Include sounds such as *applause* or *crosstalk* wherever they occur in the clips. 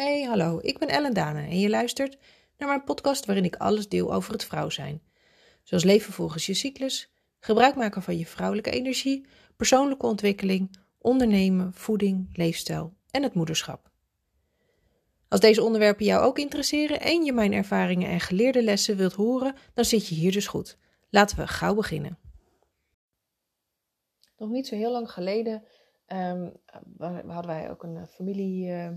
Hey, hallo, ik ben Ellen Dane en je luistert naar mijn podcast waarin ik alles deel over het vrouw zijn. Zoals leven volgens je cyclus, gebruik maken van je vrouwelijke energie, persoonlijke ontwikkeling, ondernemen, voeding, leefstijl en het moederschap. Als deze onderwerpen jou ook interesseren en je mijn ervaringen en geleerde lessen wilt horen, dan zit je hier dus goed. Laten we gauw beginnen. Nog niet zo heel lang geleden um, hadden wij ook een familie. Uh, eh,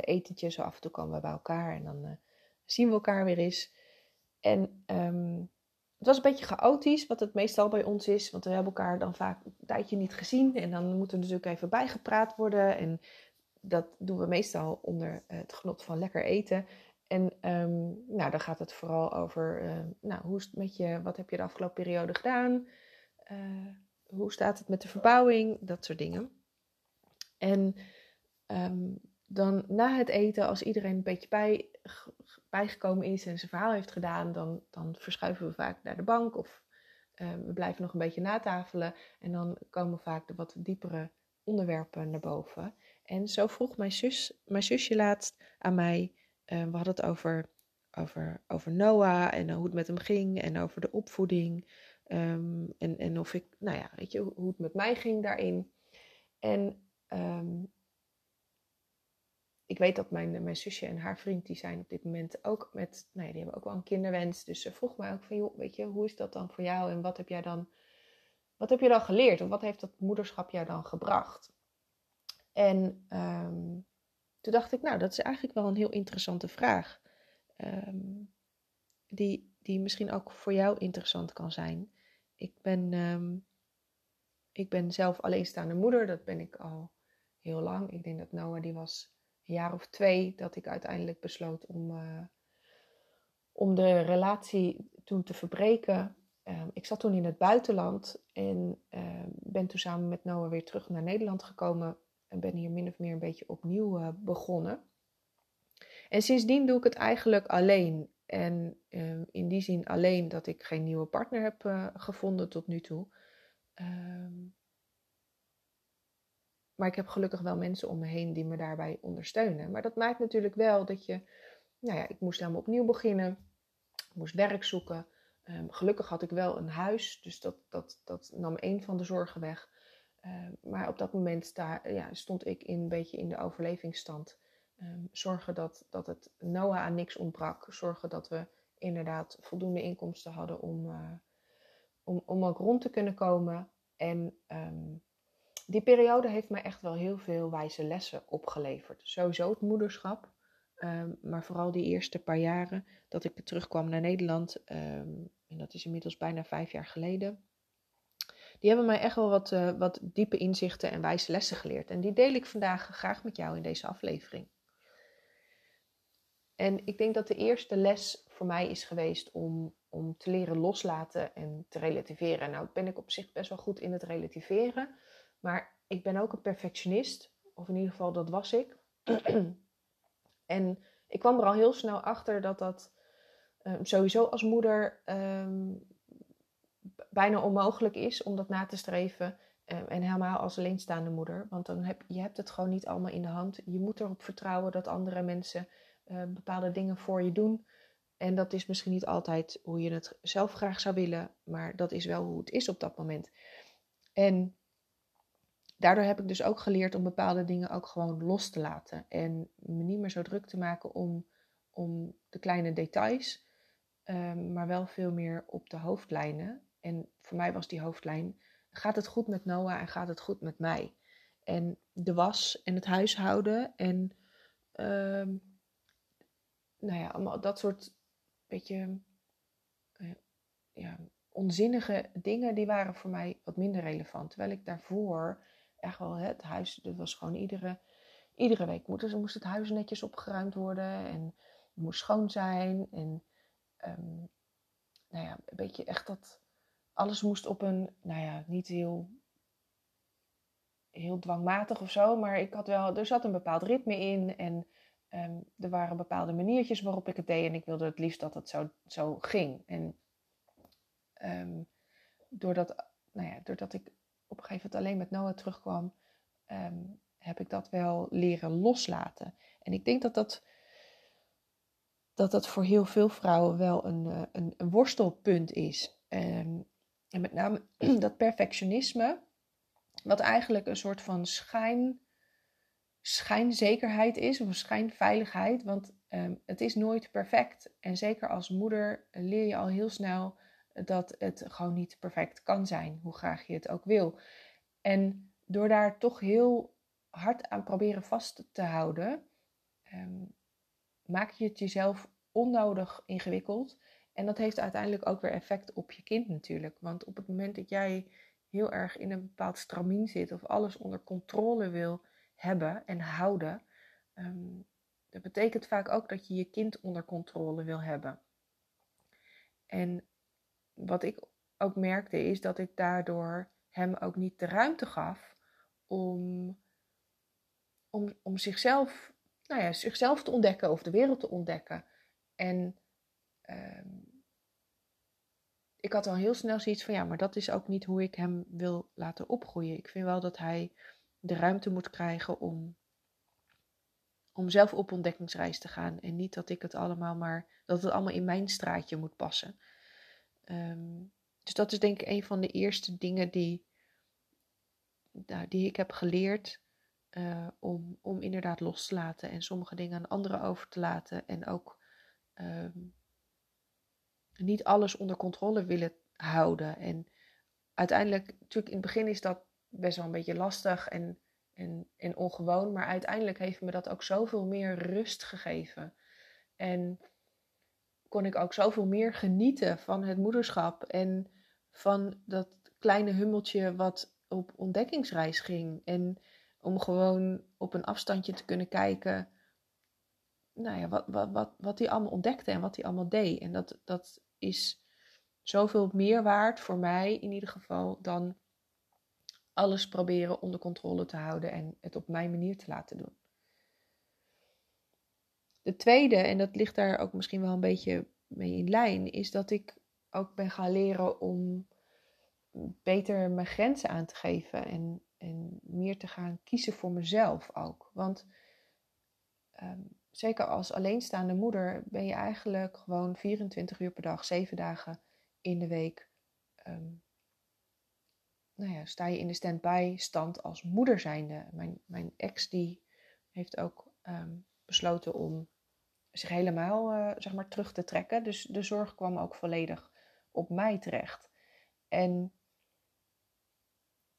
etentje. Zo af en toe komen we bij elkaar en dan uh, zien we elkaar weer eens. En um, het was een beetje chaotisch, wat het meestal bij ons is. Want we hebben elkaar dan vaak een tijdje niet gezien. En dan moet er natuurlijk even bijgepraat worden. En dat doen we meestal onder het genot van lekker eten. En um, nou, dan gaat het vooral over, nou, hoe is het met je, wat heb je de afgelopen periode gedaan? Hoe staat het met de verbouwing? Dat soort dingen. En um, dan na het eten, als iedereen een beetje bij, bijgekomen is en zijn verhaal heeft gedaan, dan, dan verschuiven we vaak naar de bank of uh, we blijven nog een beetje natafelen. En dan komen vaak de wat diepere onderwerpen naar boven. En zo vroeg mijn, zus, mijn zusje laatst aan mij, uh, we hadden het over, over, over Noah en hoe het met hem ging en over de opvoeding. Um, en, en of ik, nou ja, weet je, hoe het met mij ging daarin. En ik weet dat mijn, mijn zusje en haar vriend, die zijn op dit moment ook met, nou ja, die hebben ook wel een kinderwens. Dus ze vroeg mij ook van, joh, weet je, hoe is dat dan voor jou? En wat heb jij dan, wat heb je dan geleerd? Of wat heeft dat moederschap jou dan gebracht? En um, toen dacht ik, nou, dat is eigenlijk wel een heel interessante vraag. Um, die, die misschien ook voor jou interessant kan zijn. Ik ben, um, ik ben zelf alleenstaande moeder, dat ben ik al heel lang. Ik denk dat Noah, die was een jaar of twee dat ik uiteindelijk besloot om, uh, om de relatie toen te verbreken. Uh, ik zat toen in het buitenland en uh, ben toen samen met Noah weer terug naar Nederland gekomen. En ben hier min of meer een beetje opnieuw eh, begonnen. En sindsdien doe ik het eigenlijk alleen. En ehm, in die zin alleen dat ik geen nieuwe partner heb eh, gevonden tot nu toe. Ehm, maar ik heb gelukkig wel mensen om me heen die me daarbij ondersteunen. Maar dat maakt natuurlijk wel dat je, nou ja, ik moest helemaal opnieuw beginnen. Ik moest werk zoeken. Um, gelukkig had ik wel een huis, dus dat, dat, dat nam één van de zorgen weg. Um, maar op dat moment sta, ja, stond ik in, een beetje in de overlevingsstand. Um, zorgen dat, dat het Noah aan niks ontbrak. Zorgen dat we inderdaad voldoende inkomsten hadden om, uh, om, om ook rond te kunnen komen. En die periode heeft mij echt wel heel veel wijze lessen opgeleverd. Sowieso het moederschap, um, maar vooral die eerste paar jaren dat ik terugkwam naar Nederland, um, en dat is inmiddels bijna vijf jaar geleden. Die hebben mij echt wel wat, uh, wat diepe inzichten en wijze lessen geleerd. En die deel ik vandaag graag met jou in deze aflevering. En ik denk dat de eerste les voor mij is geweest om, om te leren loslaten en te relativeren. Nou, ben ik op zich best wel goed in het relativeren. Maar ik ben ook een perfectionist, of in ieder geval dat was ik. *clears throat* en ik kwam er al heel snel achter dat dat um, sowieso als moeder um, bijna onmogelijk is om dat na te streven. Um, en helemaal als alleenstaande moeder. Want dan heb je hebt het gewoon niet allemaal in de hand. Je moet erop vertrouwen dat andere mensen bepaalde dingen voor je doen. En dat is misschien niet altijd hoe je het zelf graag zou willen, maar dat is wel hoe het is op dat moment. En daardoor heb ik dus ook geleerd om bepaalde dingen ook gewoon los te laten. En me niet meer zo druk te maken om, om de kleine details, um, maar wel veel meer op de hoofdlijnen. En voor mij was die hoofdlijn, gaat het goed met Noah en gaat het goed met mij? En de was en het huishouden en um, nou ja, allemaal dat soort beetje uh, ja, onzinnige dingen, die waren voor mij wat minder relevant. Terwijl ik daarvoor echt wel het huis, dat was gewoon iedere, iedere week moest, moest het huis netjes opgeruimd worden en het moest schoon zijn. En um, nou ja, een beetje echt dat alles moest op een, nou ja, niet heel, heel dwangmatig of zo, maar ik had wel, er zat een bepaald ritme in en um, er waren bepaalde maniertjes waarop ik het deed en ik wilde het liefst dat het zo, zo ging. En um, doordat, nou ja, doordat ik op een gegeven moment alleen met Noah terugkwam, um, heb ik dat wel leren loslaten. En ik denk dat dat, dat, dat voor heel veel vrouwen wel een, eh, een, een worstelpunt is. En, en met name *clears throat* dat perfectionisme, wat eigenlijk een soort van schijn, schijnzekerheid is, of schijnveiligheid. Want um, het is nooit perfect. En zeker als moeder leer je al heel snel dat het gewoon niet perfect kan zijn, hoe graag je het ook wil. En door daar toch heel hard aan proberen vast te houden, um, maak je het jezelf onnodig ingewikkeld. En dat heeft uiteindelijk ook weer effect op je kind natuurlijk. Want op het moment dat jij heel erg in een bepaald stramien zit of alles onder controle wil hebben en houden, um, dat betekent vaak ook dat je je kind onder controle wil hebben. En wat ik ook merkte is dat ik daardoor hem ook niet de ruimte gaf om, om, om zichzelf, nou ja, zichzelf te ontdekken of de wereld te ontdekken. En uh, ik had al heel snel zoiets van ja, maar dat is ook niet hoe ik hem wil laten opgroeien. Ik vind wel dat hij de ruimte moet krijgen om, om zelf op ontdekkingsreis te gaan. En niet dat ik het allemaal maar, dat het allemaal in mijn straatje moet passen. Um, dus dat is denk ik een van de eerste dingen die, nou, die ik heb geleerd. Uh, om, om inderdaad los te laten en sommige dingen aan anderen over te laten. En ook um, niet alles onder controle willen houden. En uiteindelijk, natuurlijk in het begin is dat best wel een beetje lastig en, en, en ongewoon. Maar uiteindelijk heeft me dat ook zoveel meer rust gegeven. En kon ik ook zoveel meer genieten van het moederschap. En van dat kleine hummeltje wat op ontdekkingsreis ging. En om gewoon op een afstandje te kunnen kijken nou ja, wat, wat, wat, wat hij allemaal ontdekte en wat hij allemaal deed. En dat, dat is zoveel meer waard voor mij in ieder geval dan alles proberen onder controle te houden en het op mijn manier te laten doen. De tweede, en dat ligt daar ook misschien wel een beetje mee in lijn, is dat ik ook ben gaan leren om beter mijn grenzen aan te geven en, en meer te gaan kiezen voor mezelf ook. Want um, zeker als alleenstaande moeder, ben je eigenlijk gewoon 24 uur per dag, 7 dagen in de week. Um, nou ja, sta je in de stand-by stand als moeder zijnde. Mijn, mijn ex die heeft ook um, besloten om zich helemaal uh, zeg maar terug te trekken. Dus de zorg kwam ook volledig op mij terecht. En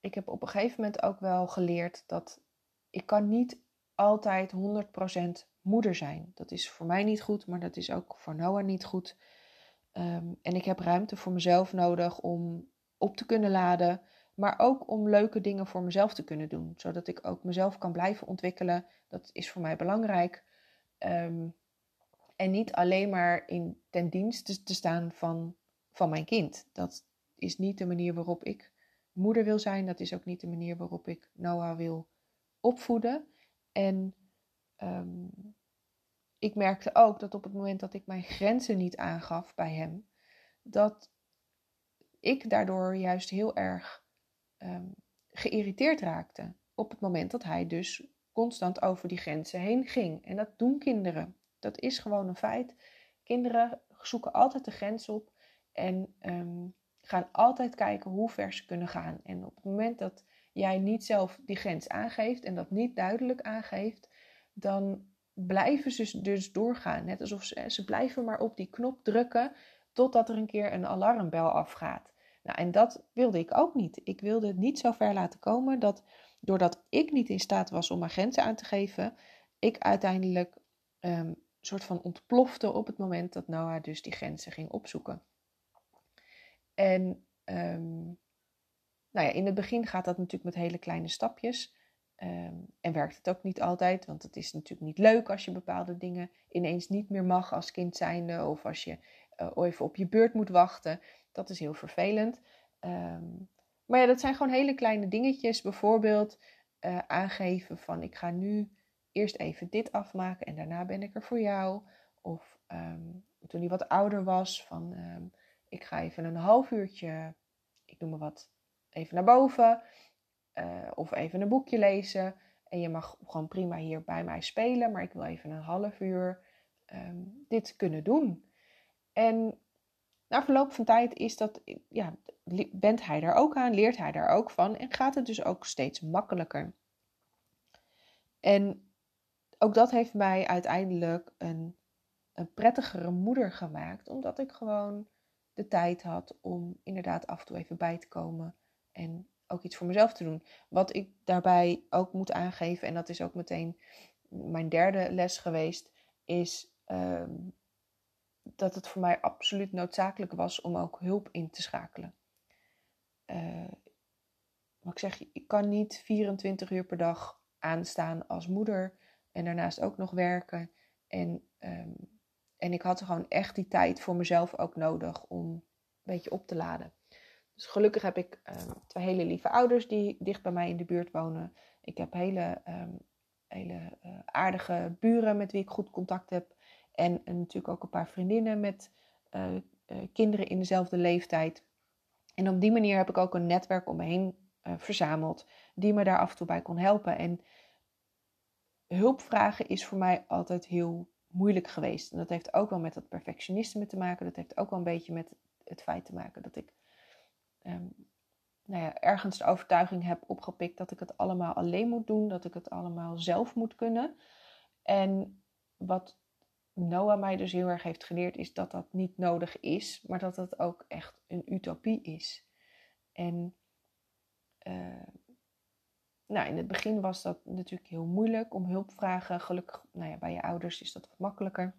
ik heb op een gegeven moment ook wel geleerd dat ik kan niet altijd 100% moeder zijn. Dat is voor mij niet goed, maar dat is ook voor Noah niet goed. Um, en ik heb ruimte voor mezelf nodig om op te kunnen laden, maar ook om leuke dingen voor mezelf te kunnen doen, zodat ik ook mezelf kan blijven ontwikkelen. Dat is voor mij belangrijk. Um, en niet alleen maar in ten dienste te staan van, van mijn kind. Dat is niet de manier waarop ik moeder wil zijn. Dat is ook niet de manier waarop ik Noah wil opvoeden. En um, ik merkte ook dat op het moment dat ik mijn grenzen niet aangaf bij hem, dat ik daardoor juist heel erg um, geïrriteerd raakte. Op het moment dat hij dus constant over die grenzen heen ging. En dat doen kinderen. Dat is gewoon een feit. Kinderen zoeken altijd de grens op en um, gaan altijd kijken hoe ver ze kunnen gaan. En op het moment dat jij niet zelf die grens aangeeft en dat niet duidelijk aangeeft, dan blijven ze dus doorgaan. Net alsof ze, ze blijven maar op die knop drukken totdat er een keer een alarmbel afgaat. Nou, en dat wilde ik ook niet. Ik wilde het niet zo ver laten komen dat doordat ik niet in staat was om mijn grenzen aan te geven, ik uiteindelijk um, soort van ontplofte op het moment dat Noah dus die grenzen ging opzoeken. En um, nou ja, in het begin gaat dat natuurlijk met hele kleine stapjes. Um, en werkt het ook niet altijd, want het is natuurlijk niet leuk als je bepaalde dingen ineens niet meer mag als kind zijnde. Of als je uh, even op je beurt moet wachten. Dat is heel vervelend. Um, maar ja, dat zijn gewoon hele kleine dingetjes. Bijvoorbeeld uh, aangeven van ik ga nu eerst even dit afmaken en daarna ben ik er voor jou. Of um, toen hij wat ouder was, van ik ga even een half uurtje, ik noem maar wat, even naar boven. Uh, of even een boekje lezen. En je mag gewoon prima hier bij mij spelen, maar ik wil even een half uur ehm, dit kunnen doen. En na verloop van tijd is dat, ja, bent hij daar ook aan, leert hij daar ook van en gaat het dus ook steeds makkelijker. En ook dat heeft mij uiteindelijk een, een prettigere moeder gemaakt, omdat ik gewoon de tijd had om inderdaad af en toe even bij te komen en ook iets voor mezelf te doen. Wat ik daarbij ook moet aangeven, en dat is ook meteen mijn derde les geweest, is ehm, dat het voor mij absoluut noodzakelijk was om ook hulp in te schakelen. Uh, ik zeg, ik kan niet 24 uur per dag aanstaan als moeder en daarnaast ook nog werken. En, um, en ik had gewoon echt die tijd voor mezelf ook nodig om een beetje op te laden. Dus gelukkig heb ik um, twee hele lieve ouders die dicht bij mij in de buurt wonen. Ik heb hele, um, hele uh, aardige buren met wie ik goed contact heb. En, en natuurlijk ook een paar vriendinnen met uh, uh, kinderen in dezelfde leeftijd. En op die manier heb ik ook een netwerk om me heen verzameld die me daar af en toe bij kon helpen. En hulp vragen is voor mij altijd heel moeilijk geweest. En dat heeft ook wel met dat perfectionisme te maken. Dat heeft ook wel een beetje met het feit te maken dat ik um, nou ja, ergens de overtuiging heb opgepikt dat ik het allemaal alleen moet doen. Dat ik het allemaal zelf moet kunnen. En wat Noah mij dus heel erg heeft geleerd, is dat dat niet nodig is, maar dat dat ook echt een utopie is. En uh, nou, in het begin was dat natuurlijk heel moeilijk om hulp vragen. Gelukkig, nou ja, bij je ouders is dat wat makkelijker.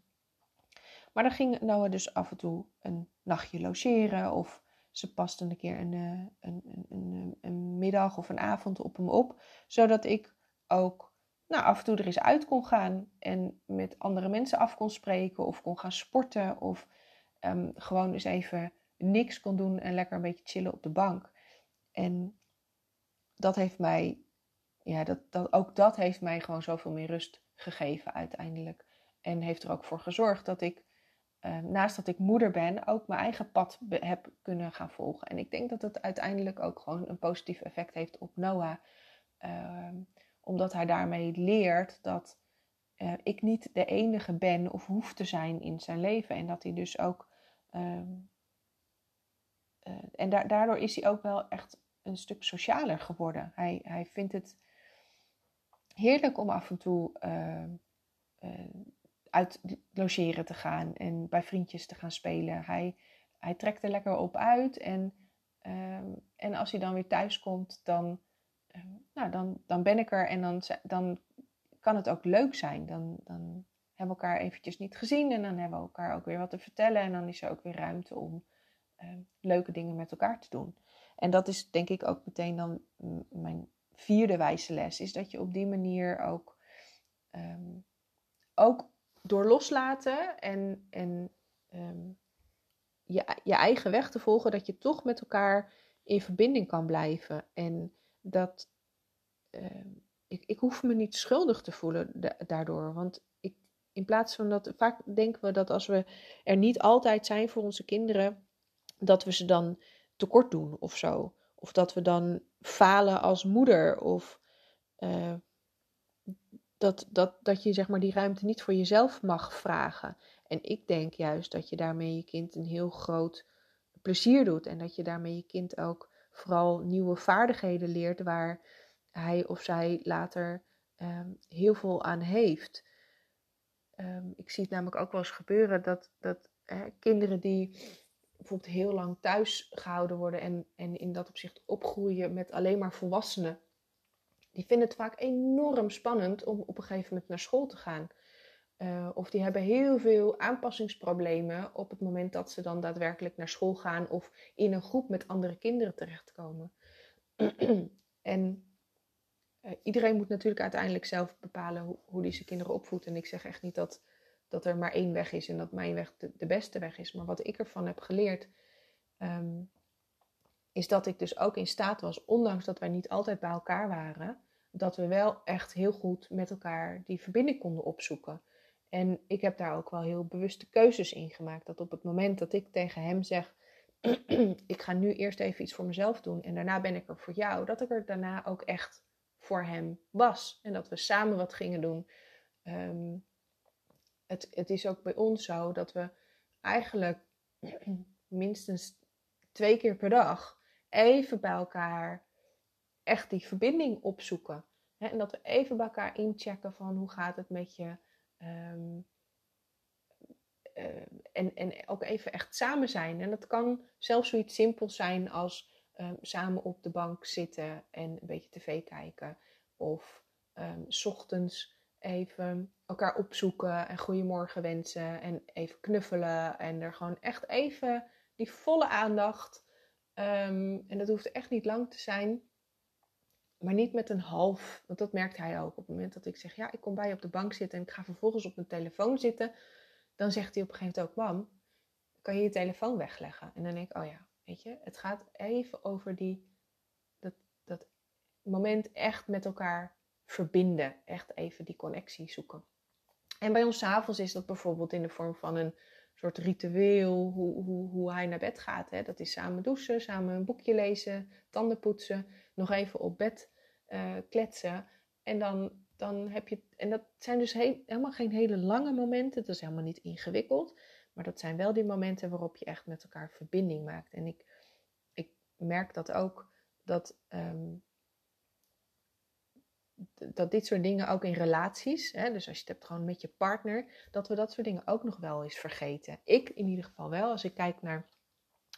Maar dan ging Noah dus af en toe een nachtje logeren of ze paste een keer een, eh, een, een, een, een middag of een avond op hem op, zodat ik ook nou, af en toe er eens uit kon gaan en met andere mensen af kon spreken of kon gaan sporten of um, gewoon eens even niks kon doen en lekker een beetje chillen op de bank. En dat heeft mij ja, dat, dat, ook dat heeft mij gewoon zoveel meer rust gegeven uiteindelijk. En heeft er ook voor gezorgd dat ik, uh, naast dat ik moeder ben, ook mijn eigen pad heb kunnen gaan volgen. En ik denk dat het uiteindelijk ook gewoon een positief effect heeft op Noah. Uh, omdat hij daarmee leert dat uh, ik niet de enige ben of hoef te zijn in zijn leven. En dat hij dus ook. Ehm, eh, en da daardoor is hij ook wel echt een stuk socialer geworden. Hij, hij vindt het heerlijk om af en toe uh, uh, uit logeren te gaan en bij vriendjes te gaan spelen. Hij, hij trekt er lekker op uit en, uh, en als hij dan weer thuis komt, dan, ehm, nou, dan, dan ben ik er en dan, dan kan het ook leuk zijn. Dan, dan hebben we elkaar eventjes niet gezien en dan hebben we elkaar ook weer wat te vertellen en dan is er ook weer ruimte om leuke dingen met elkaar te doen. En dat is denk ik ook meteen dan mijn vierde wijze les is dat je op die manier ook, um, ook door loslaten en, en um, je, je eigen weg te volgen, dat je toch met elkaar in verbinding kan blijven. En dat um, ik, ik hoef me niet schuldig te voelen daardoor. Want ik, in plaats van dat, vaak denken we dat als we er niet altijd zijn voor onze kinderen, dat we ze dan tekort doen of zo. Of dat we dan falen als moeder. Of uh, dat, dat, dat je zeg maar die ruimte niet voor jezelf mag vragen. En ik denk juist dat je daarmee je kind een heel groot plezier doet. En dat je daarmee je kind ook vooral nieuwe vaardigheden leert waar hij of zij later um, heel veel aan heeft. Um, ik zie het namelijk ook wel eens gebeuren dat, dat kinderen die bijvoorbeeld heel lang thuis gehouden worden en, en in dat opzicht opgroeien met alleen maar volwassenen, die vinden het vaak enorm spannend om op een gegeven moment naar school te gaan. Uh, of die hebben heel veel aanpassingsproblemen op het moment dat ze dan daadwerkelijk naar school gaan of in een groep met andere kinderen terechtkomen. *clears throat* en uh, iedereen moet natuurlijk uiteindelijk zelf bepalen hoe, hoe die zijn kinderen opvoedt. En ik zeg echt niet dat dat er maar één weg is en dat mijn weg de, beste weg is. Maar wat ik ervan heb geleerd, um, is dat ik dus ook in staat was, ondanks dat wij niet altijd bij elkaar waren, dat we wel echt heel goed met elkaar die verbinding konden opzoeken. En ik heb daar ook wel heel bewuste keuzes in gemaakt. Dat op het moment dat ik tegen hem zeg: *clears throat* Ik ga nu eerst even iets voor mezelf doen en daarna ben ik er voor jou, dat ik er daarna ook echt voor hem was. En dat we samen wat gingen doen. Ehm, het, het is ook bij ons zo dat we eigenlijk *clears throat* minstens twee keer per dag even bij elkaar echt die verbinding opzoeken. en dat we even bij elkaar inchecken van hoe gaat het met je. Um, en, en ook even echt samen zijn. En dat kan zelfs zoiets simpels zijn als um, samen op de bank zitten en een beetje tv kijken. Of um, s ochtends even elkaar opzoeken en goedemorgen wensen. En even knuffelen. En er gewoon echt even die volle aandacht. Um, en dat hoeft echt niet lang te zijn. Maar niet met een half. Want dat merkt hij ook. Op het moment dat ik zeg: Ja, ik kom bij je op de bank zitten. En ik ga vervolgens op mijn telefoon zitten. Dan zegt hij op een gegeven moment ook: Mam, kan je je telefoon wegleggen? En dan denk ik: Oh ja, weet je, het gaat even over die, dat, dat moment echt met elkaar verbinden. Echt even die connectie zoeken. En bij ons avonds is dat bijvoorbeeld in de vorm van een soort ritueel, hoe, hoe, hoe hij naar bed gaat. Hè. Dat is samen douchen, samen een boekje lezen, tanden poetsen, nog even op bed uh, kletsen. En dan, dan heb je, en dat zijn dus helemaal geen hele lange momenten, dat is helemaal niet ingewikkeld. Maar dat zijn wel die momenten waarop je echt met elkaar verbinding maakt. En ik, ik merk dat ook, dat um, dat dit soort dingen ook in relaties, hè, dus als je het hebt gewoon met je partner, dat we dat soort dingen ook nog wel eens vergeten. Ik in ieder geval wel, als ik kijk naar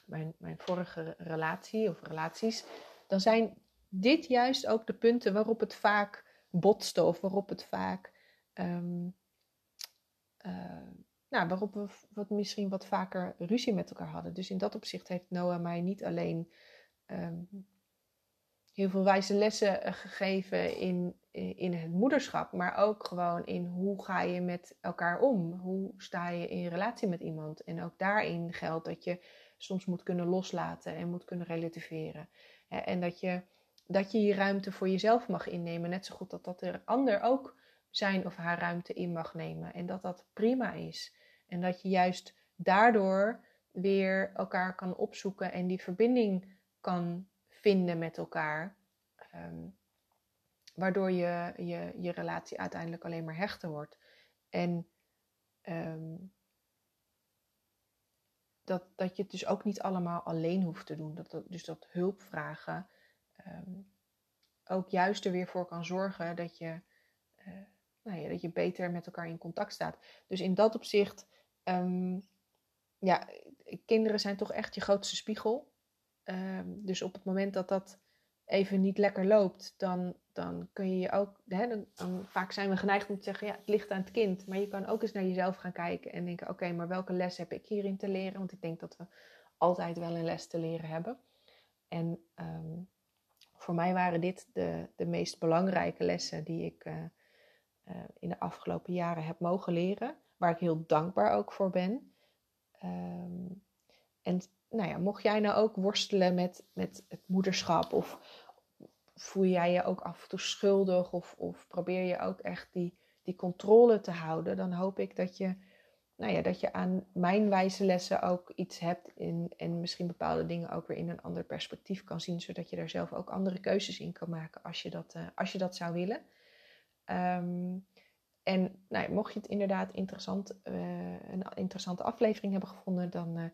mijn, mijn vorige relatie of relaties, dan zijn dit juist ook de punten waarop het vaak botste of waarop het vaak, um, uh, nou, waarop we wat, misschien wat vaker ruzie met elkaar hadden. Dus in dat opzicht heeft Noah mij niet alleen um, heel veel wijze lessen eh, gegeven in, in het moederschap, maar ook gewoon in hoe ga je met elkaar om? Hoe sta je in relatie met iemand? En ook daarin geldt dat je soms moet kunnen loslaten en moet kunnen relativeren. En dat je, dat je je ruimte voor jezelf mag innemen, net zo goed dat dat de ander ook zijn of haar ruimte in mag nemen. En dat dat prima is. En dat je juist daardoor weer elkaar kan opzoeken en die verbinding kan vinden met elkaar. Ehm, waardoor je, je je relatie uiteindelijk alleen maar hechter wordt. En ehm, dat, dat je het dus ook niet allemaal alleen hoeft te doen. Dat, dat dus dat hulp vragen ehm, ook juist er weer voor kan zorgen dat je, uh, nou ja, dat je beter met elkaar in contact staat. Dus in dat opzicht, ja, kinderen zijn toch echt je grootste spiegel. Ehm, dus op het moment dat dat even niet lekker loopt, dan, dan kun je je ook. Hè, dan, vaak zijn we geneigd om te zeggen: ja, het ligt aan het kind. Maar je kan ook eens naar jezelf gaan kijken en denken: oké, maar welke les heb ik hierin te leren? Want ik denk dat we altijd wel een les te leren hebben. En ehm, voor mij waren dit de, de meest belangrijke lessen die ik uh, uh, in de afgelopen jaren heb mogen leren. Waar ik heel dankbaar ook voor ben. Um, en nou ja, mocht jij nou ook worstelen met, met het moederschap of voel jij je ook af en toe schuldig of, of probeer je ook echt die, die controle te houden, dan hoop ik dat je, nou ja, dat je aan mijn wijze lessen ook iets hebt in, en misschien bepaalde dingen ook weer in een ander perspectief kan zien, zodat je daar zelf ook andere keuzes in kan maken als je dat, uh, als je dat zou willen. Um, en nou, mocht je het inderdaad interessant, uh, een interessante aflevering hebben gevonden, dan, uh,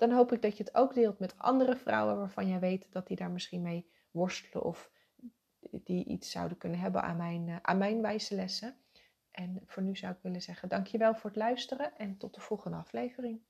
dan hoop ik dat je het ook deelt met andere vrouwen waarvan jij weet dat die daar misschien mee worstelen of die iets zouden kunnen hebben aan mijn, uh, aan mijn wijze lessen. En voor nu zou ik willen zeggen dankjewel voor het luisteren en tot de volgende aflevering.